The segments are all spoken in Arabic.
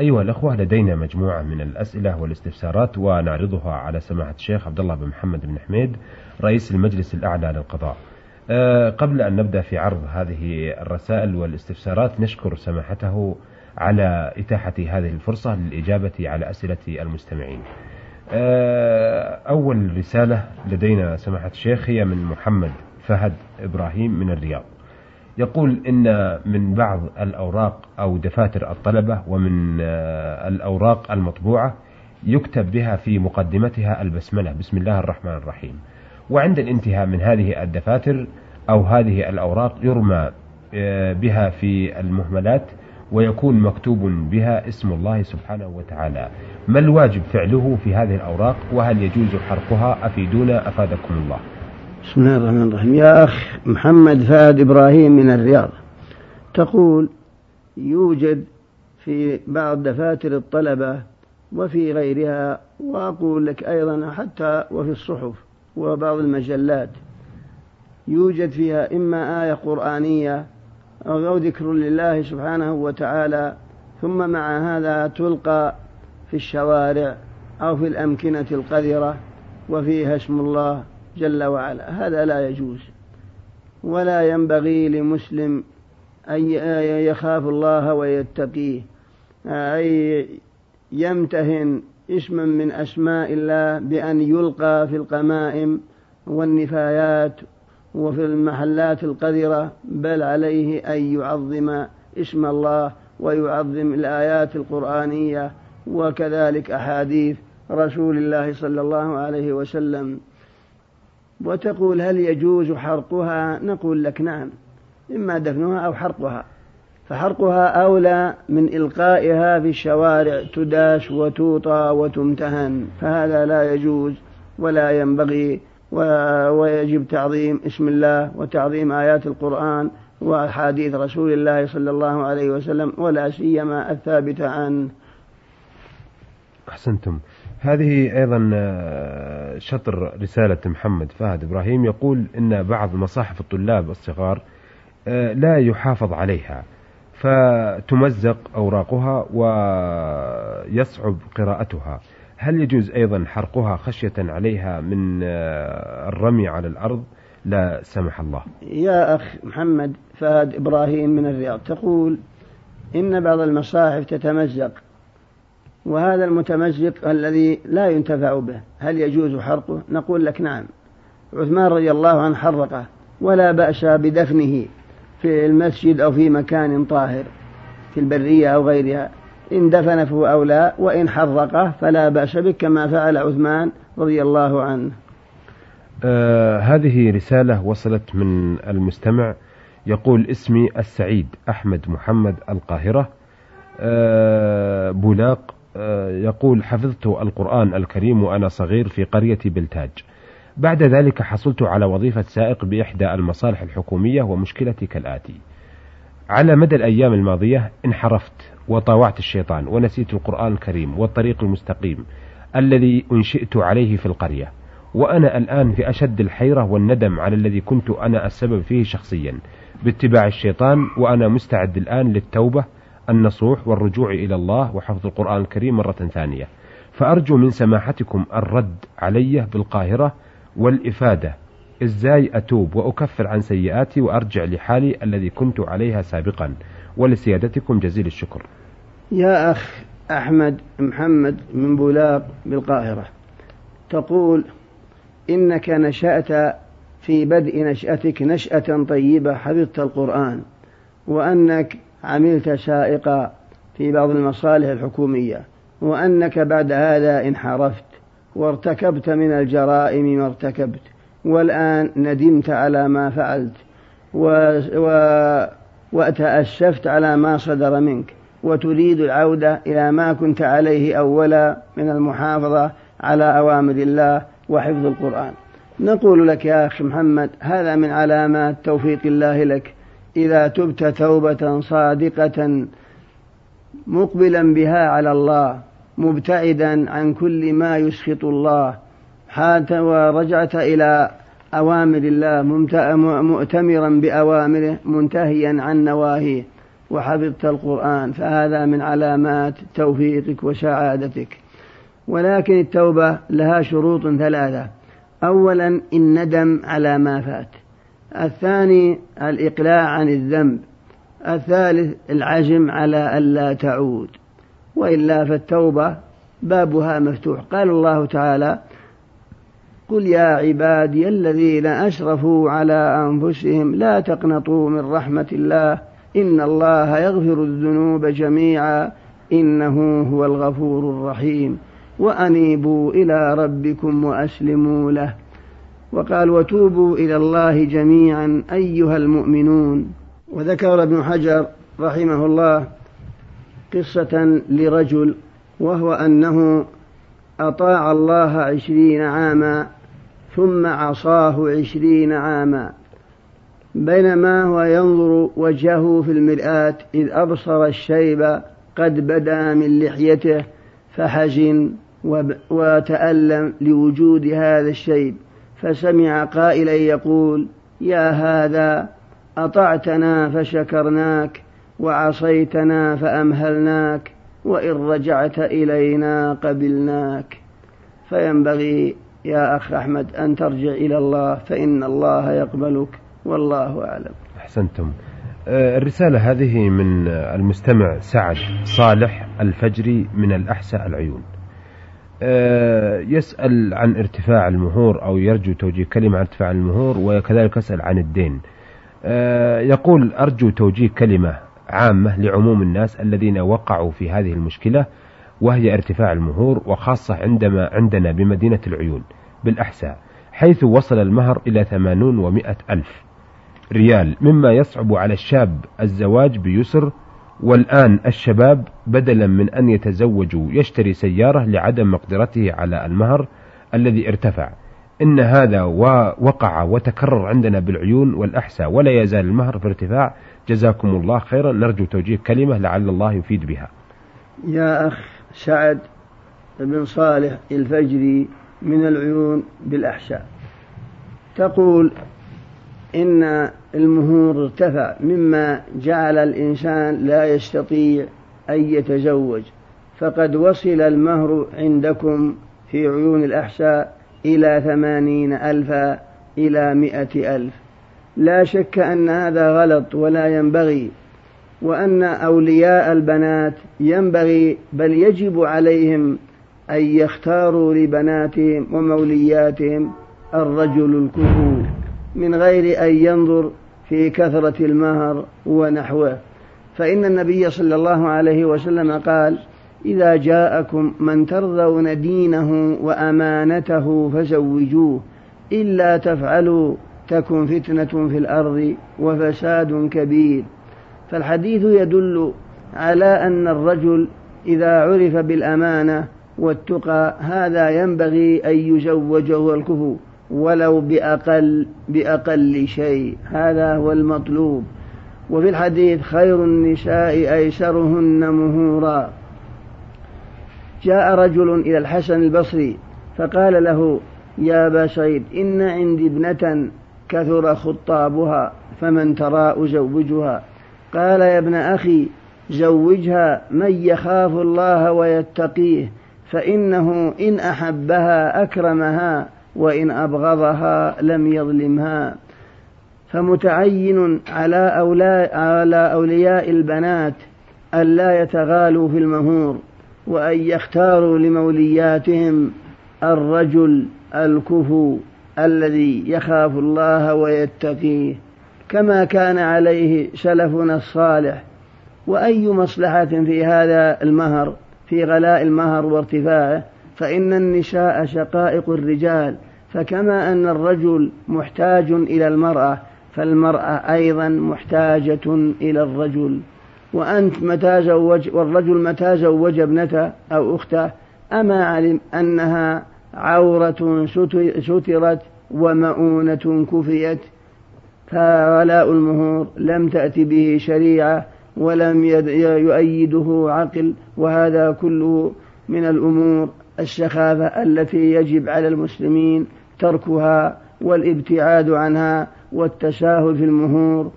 أيها الأخوة لدينا مجموعة من الأسئلة والاستفسارات ونعرضها على سماحة الشيخ عبد الله بن محمد بن حميد رئيس المجلس الأعلى للقضاء. أه قبل أن نبدأ في عرض هذه الرسائل والاستفسارات نشكر سماحته على إتاحة هذه الفرصة للإجابة على أسئلة المستمعين. أه أول رسالة لدينا سماحة الشيخ هي من محمد فهد إبراهيم من الرياض. يقول إن من بعض الأوراق أو دفاتر الطلبة ومن الأوراق المطبوعة يكتب بها في مقدمتها البسملة بسم الله الرحمن الرحيم. وعند الانتهاء من هذه الدفاتر أو هذه الأوراق يرمى بها في المهملات ويكون مكتوب بها اسم الله سبحانه وتعالى. ما الواجب فعله في هذه الأوراق؟ وهل يجوز حرقها؟ أفيدونا أفادكم الله. بسم الله الرحمن الرحيم. يا أخ محمد فهد إبراهيم من الرياض. تقول يوجد في بعض دفاتر الطلبة وفي غيرها وأقول لك أيضا حتى وفي الصحف وبعض المجلات يوجد فيها إما آية قرآنية أو ذكر لله سبحانه وتعالى ثم مع هذا تلقى في الشوارع أو في الأمكنة القذرة وفيها اسم الله جل وعلا. هذا لا يجوز. ولا ينبغي لمسلم أن يخاف الله ويتقيه. أي يمتهن اسما من أسماء الله بأن يلقى في القمائم والنفايات وفي المحلات القذرة بل عليه أن يعظم اسم الله ويعظم الآيات القرآنية وكذلك أحاديث رسول الله صلى الله عليه وسلم. وتقول هل يجوز حرقها؟ نقول لك نعم إما دفنها أو حرقها. فحرقها أولى من إلقائها في الشوارع تداس وتوطى وتمتهن. فهذا لا يجوز ولا ينبغي ويجب تعظيم اسم الله وتعظيم آيات القرآن وأحاديث رسول الله صلى الله عليه وسلم ولا سيما الثابتة عنه. أحسنتم. هذه أيضا شطر رسالة محمد فهد إبراهيم يقول إن بعض مصاحف الطلاب الصغار لا يحافظ عليها فتمزق أوراقها ويصعب قراءتها. هل يجوز أيضا حرقها خشية عليها من الرمي على الأرض؟ لا سمح الله. يا أخ محمد فهد إبراهيم من الرياض تقول إن بعض المصاحف تتمزق وهذا المتمزق الذي لا ينتفع به هل يجوز حرقه؟ نقول لك نعم. عثمان رضي الله عنه حرقه ولا بأس بدفنه في المسجد أو في مكان طاهر في البرية أو غيرها. إن دفن فهو أولى وإن حرقه فلا بأس به كما فعل عثمان رضي الله عنه. آه هذه رسالة وصلت من المستمع يقول اسمي السعيد أحمد محمد القاهرة آه بولاق يقول حفظت القرآن الكريم وأنا صغير في قرية بلتاج. بعد ذلك حصلت على وظيفة سائق بإحدى المصالح الحكومية ومشكلتي كالآتي. على مدى الأيام الماضية انحرفت وطاوعت الشيطان ونسيت القرآن الكريم والطريق المستقيم الذي أنشئت عليه في القرية. وأنا الآن في أشد الحيرة والندم على الذي كنت أنا السبب فيه شخصيا. باتباع الشيطان وأنا مستعد الآن للتوبة النصوح والرجوع إلى الله وحفظ القرآن الكريم مرة ثانية. فأرجو من سماحتكم الرد علي بالقاهرة والإفادة. إزاي أتوب وأكفر عن سيئاتي وأرجع لحالي الذي كنت عليها سابقا. ولسيادتكم جزيل الشكر. يا أخ أحمد محمد من بولاق بالقاهرة تقول إنك نشأت في بدء نشأتك نشأة طيبة حفظت القرآن وأنك عملت سائقا في بعض المصالح الحكومية وأنك بعد هذا انحرفت وارتكبت من الجرائم ما ارتكبت والآن ندمت على ما فعلت و... و... وتأسفت على ما صدر منك وتريد العودة إلى ما كنت عليه أولا من المحافظة على أوامر الله وحفظ القرآن. نقول لك يا أخي محمد هذا من علامات توفيق الله لك. إذا تبت توبة صادقة مقبلا بها على الله مبتعدا عن كل ما يسخط الله. حتى ورجعت إلى أوامر الله مؤتمرا بأوامره منتهيا عن نواهيه. وحفظت القرآن فهذا من علامات توفيقك وسعادتك. ولكن التوبة لها شروط ثلاثة. أولا الندم على ما فات. الثاني الإقلاع عن الذنب الثالث العزم على ألا تعود وإلا فالتوبة بابها مفتوح. قال الله تعالى قل يا عبادي الذين أشرفوا على أنفسهم لا تقنطوا من رحمة الله إن الله يغفر الذنوب جميعا إنه هو الغفور الرحيم وأنيبوا إلى ربكم وأسلموا له. وقال وتوبوا إلى الله جميعا أيها المؤمنون. وذكر ابن حجر رحمه الله قصة لرجل وهو أنه أطاع الله عشرين عاما ثم عصاه عشرين عاما بينما هو ينظر وجهه في المرآة إذ أبصر الشيب قد بدا من لحيته فحزن وتألم لوجود هذا الشيب. فسمع قائلا يقول يا هذا أطعتنا فشكرناك وعصيتنا فأمهلناك وإن رجعت إلينا قبلناك. فينبغي يا أخ أحمد أن ترجع إلى الله فإن الله يقبلك والله أعلم. أحسنتم. آه، الرسالة هذه من المستمع سعد صالح الفجري من الأحساء العيون. يسأل عن ارتفاع المهور أو يرجو توجيه كلمة عن ارتفاع المهور وكذلك يسأل عن الدين. آه، يقول أرجو توجيه كلمة عامة لعموم الناس الذين وقعوا في هذه المشكلة وهي ارتفاع المهور وخاصة عندما عندنا بمدينة العيون بالأحساء حيث وصل المهر إلى ثمانون ومائة ألف ريال مما يصعب على الشاب الزواج بيسر والآن الشباب بدلا من أن يتزوجوا يشتري سيارة لعدم مقدرته على المهر الذي ارتفع. إن هذا وقع وتكرر عندنا بالعيون والأحساء ولا يزال المهر في ارتفاع. جزاكم الله خيرا. نرجو توجيه كلمة لعل الله يفيد بها. يا أخ سعد بن صالح الفجري من العيون بالأحساء. تقول إن المهور ارتفع مما جعل الإنسان لا يستطيع أن يتزوج. فقد وصل المهر عندكم في عيون الأحساء إلى ثمانين ألفا إلى مئة ألف. لا شك أن هذا غلط ولا ينبغي وأن أولياء البنات ينبغي بل يجب عليهم أن يختاروا لبناتهم ومولياتهم الرجل الكفور. من غير أن ينظر في كثرة المهر ونحوه. فإن النبي صلى الله عليه وسلم قال إذا جاءكم من ترضون دينه وأمانته فزوجوه إلا تفعلوا تكن فتنة في الأرض وفساد كبير. فالحديث يدل على أن الرجل إذا عرف بالأمانة والتقى هذا ينبغي أن يزوجه الكفو. ولو بأقل بأقل شيء. هذا هو المطلوب. وفي الحديث خير النساء أيسرهن مهورا. جاء رجل إلى الحسن البصري فقال له يا أبا سعيد إن عندي ابنة كثر خطابها فمن ترى أزوجها. قال يا ابن أخي زوجها من يخاف الله ويتقيه فإنه إن أحبها أكرمها. وإن أبغضها لم يظلمها. فمتعين على على أولياء البنات ألا يتغالوا في المهور وأن يختاروا لمولياتهم الرجل الكفو الذي يخاف الله ويتقيه. كما كان عليه سلفنا الصالح. وأي مصلحة في هذا المهر في غلاء المهر وارتفاعه؟ فإن النساء شقائق الرجال فكما أن الرجل محتاج إلى المرأة فالمرأة أيضا محتاجة إلى الرجل. وأنت متى زوج والرجل متى زوج ابنته أو أخته أما علم أنها عورة سترت ومؤونة كفيت فولاء المهور لم تأت به شريعة ولم يؤيده عقل وهذا كله من الأمور السخافة التي يجب على المسلمين تركها والابتعاد عنها والتساهل في المهور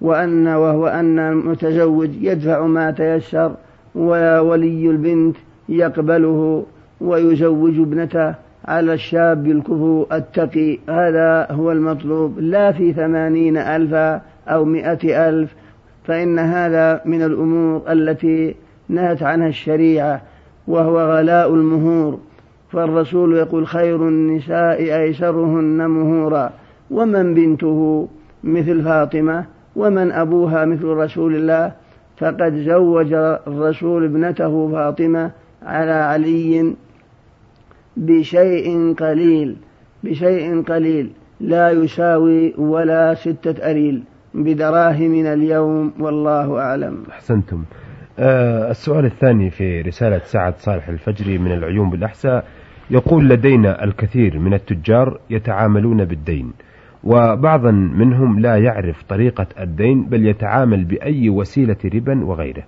وأن وهو أن المتزوج يدفع ما تيسر وولي البنت يقبله ويزوج ابنته على الشاب الكفو التقي. هذا هو المطلوب. لا في ثمانين ألفا أو مئة ألف فإن هذا من الأمور التي نهت عنها الشريعة. وهو غلاء المهور فالرسول يقول خير النساء أيسرهن مهورا. ومن بنته مثل فاطمة ومن أبوها مثل رسول الله فقد زوج الرسول ابنته فاطمة على علي بشيء قليل بشيء قليل لا يساوي ولا ستة أريل بدراهمنا اليوم والله أعلم. أحسنتم. السؤال الثاني في رسالة سعد صالح الفجري من العيون بالأحساء. يقول لدينا الكثير من التجار يتعاملون بالدين وبعضا منهم لا يعرف طريقة الدين بل يتعامل بأي وسيلة ربا وغيره.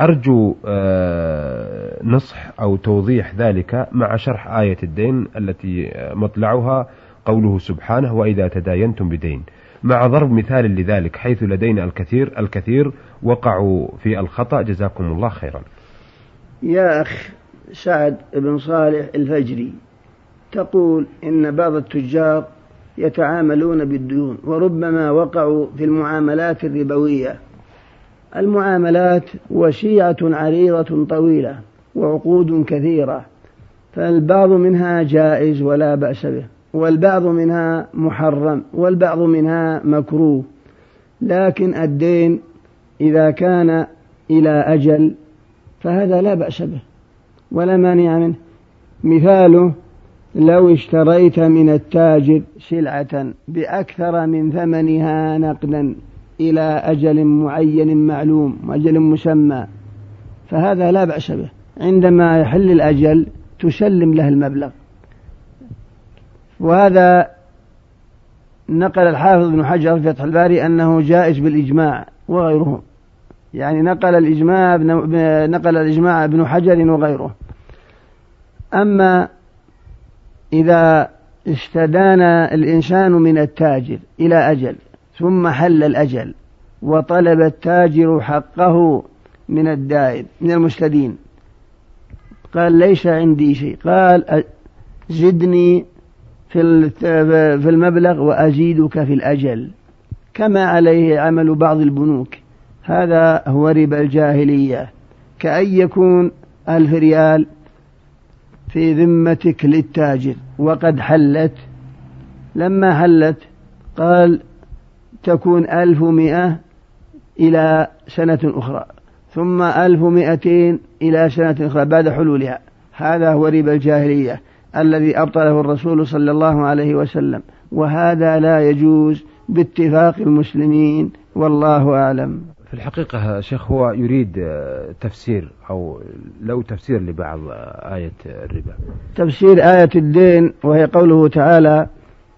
أرجو آه، نصح أو توضيح ذلك مع شرح آية الدين التي مطلعها قوله سبحانه وإذا تداينتم بدين. مع ضرب مثال لذلك حيث لدينا الكثير الكثير وقعوا في الخطأ جزاكم الله خيرا. يا أخ سعد بن صالح الفجري تقول إن بعض التجار يتعاملون بالديون وربما وقعوا في المعاملات الربوية. المعاملات وشيعة عريضة طويلة وعقود كثيرة فالبعض منها جائز ولا بأس به والبعض منها محرم والبعض منها مكروه. لكن الدين إذا كان إلى أجل فهذا لا بأس به ولا مانع منه. مثاله لو اشتريت من التاجر سلعة بأكثر من ثمنها نقدا إلى أجل معين معلوم أجل مسمى فهذا لا بأس به. عندما يحل الأجل تسلم له المبلغ. وهذا نقل الحافظ ابن حجر في فتح الباري أنه جائز بالإجماع وغيره. يعني نقل الإجماع نقل الإجماع ابن حجر وغيره. أما إذا استدان الإنسان من التاجر إلى أجل ثم حل الأجل وطلب التاجر حقه من الدائن من المستدين قال ليس عندي شيء. قال زدني في في المبلغ وأزيدك في الأجل. كما عليه عمل بعض البنوك. هذا هو ربا الجاهلية. كأن يكون ألف ريال في ذمتك للتاجر. وقد حلت. لما حلت قال تكون ألف مئة إلى سنة أخرى. ثم ألف مئتين إلى سنة أخرى بعد حلولها. هذا هو ربا الجاهلية الذي أبطله الرسول صلى الله عليه وسلم. وهذا لا يجوز باتفاق المسلمين. والله أعلم. في الحقيقة شيخ هو يريد آه، تفسير أو لو تفسير لبعض آه، آية الربا. تفسير آية الدين وهي قوله تعالى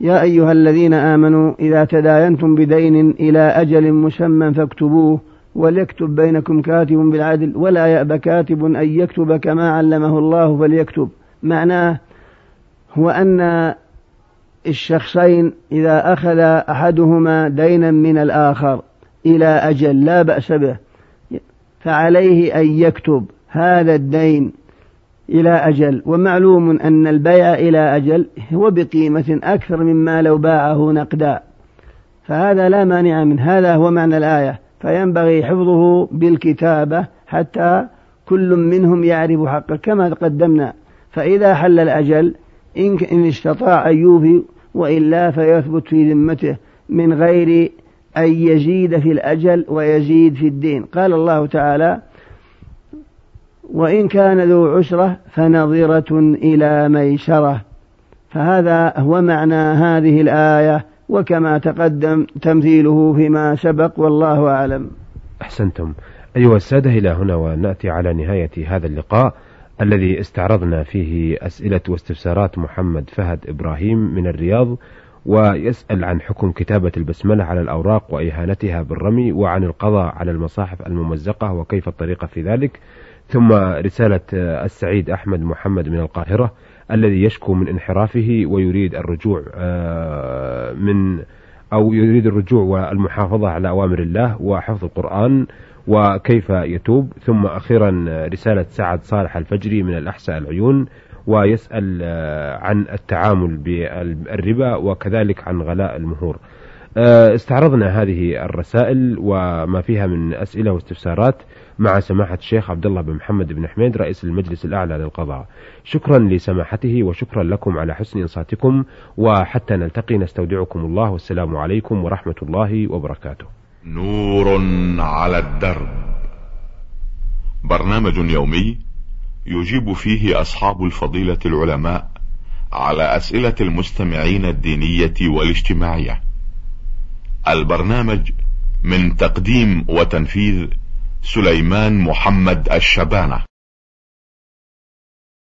يا أيها الذين آمنوا إذا تداينتم بدين إلى أجل مسمى فاكتبوه وليكتب بينكم كاتب بالعدل ولا يأب كاتب أن يكتب كما علمه الله فليكتب. معناه هو أن الشخصين إذا أخذ أحدهما دينا من الآخر إلى أجل لا بأس به. فعليه أن يكتب هذا الدين إلى أجل. ومعلوم أن البيع إلى أجل هو بقيمة أكثر مما لو باعه نقدا. فهذا لا مانع من هذا هو معنى الآية. فينبغي حفظه بالكتابة حتى كل منهم يعرف حقه. كما قدمنا فإذا حل الأجل إن استطاع أن يوفي وإلا فيثبت في ذمته من غير أن يزيد في الأجل ويزيد في الدين. قال الله تعالى وإن كان ذو عسرة فنظرة إلى ميسرة. فهذا هو معنى هذه الآية وكما تقدم تمثيله فيما سبق والله أعلم. أحسنتم. أيها السادة إلى هنا ونأتي على نهاية هذا اللقاء الذي استعرضنا فيه أسئلة واستفسارات محمد فهد إبراهيم من الرياض. ويسأل عن حكم كتابة البسملة على الأوراق وإهانتها بالرمي وعن القضاء على المصاحف الممزقة وكيف الطريقة في ذلك. ثم رسالة السعيد أحمد محمد من القاهرة الذي يشكو من انحرافه ويريد الرجوع آه، من أو يريد الرجوع والمحافظة على أوامر الله وحفظ القرآن وكيف يتوب. ثم أخيرا رسالة سعد صالح الفجري من الأحساء العيون ويسأل آه، عن التعامل بالربا وكذلك عن غلاء المهور. آه، استعرضنا هذه الرسائل وما فيها من أسئلة واستفسارات مع سماحة الشيخ عبد الله بن محمد بن حميد رئيس المجلس الأعلى للقضاء. شكرا لسماحته وشكرا لكم على حسن إنصاتكم وحتى نلتقي نستودعكم الله والسلام عليكم ورحمة الله وبركاته. نور على الدرب. برنامج يومي يجيب فيه أصحاب الفضيلة العلماء على أسئلة المستمعين الدينية والاجتماعية. البرنامج من تقديم وتنفيذ سليمان محمد الشبانة.